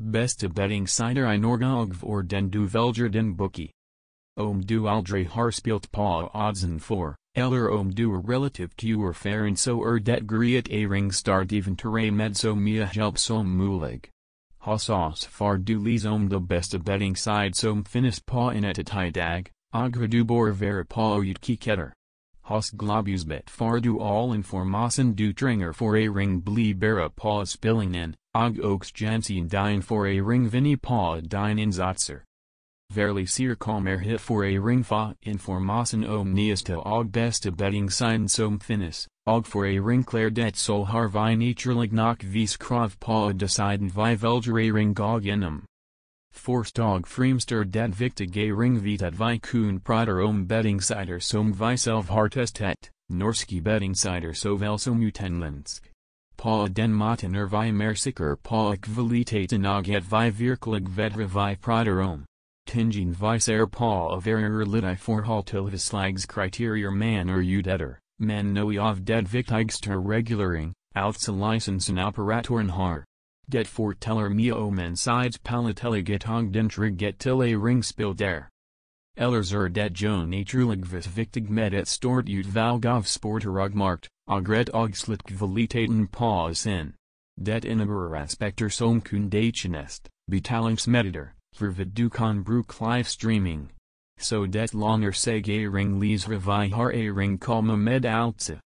Beste betting cider Inorgog voor den duvelger den boekie. Om du aldre har spilt pa oddsen for, eller om du er relative to er faren so er det griet a even terre med so mia help som mulig. Hosas far du lees om de beste betting side som finis pa in et dag, agre du bor vera pa ut Hos globus bet far du all informasen du tringer for a ring blee bera pa spilling in, og oaks jansen dine for a ring vinny pa dine in zotzer. Verily seer er hit for a ring fa informasen om neesta og beste betting sign som finis, og for a ring clair det sol har vi naturlig nok vis krav pa deciden vi velger a ring gog inum. Forst og fremster dat viktige ring at vi kun prater om betting cider som vi selv har testet, norski betting cider vel som utenlandsk. Pa den maten er vi mer sikker pa kvaliteten og et vi virkelig vedre vi prater om. Tingen vice er pa of error lidi for til slags kriterier man er udetter, man noi av det viktigster regulering, outsa licensen operatoren har. Det forteller mia om en sides palatelig og den get til a ringspil der. Ellers er det jo naturligvis viktig med et stort utvalg av sporter og markt, og slit kvaliteten på sin. Det innebærer aspekter som kundatjenest, betalingsmeditor, for du kan bruk live streaming. So det longer seg a ring lees revi har a ring kalma med altse.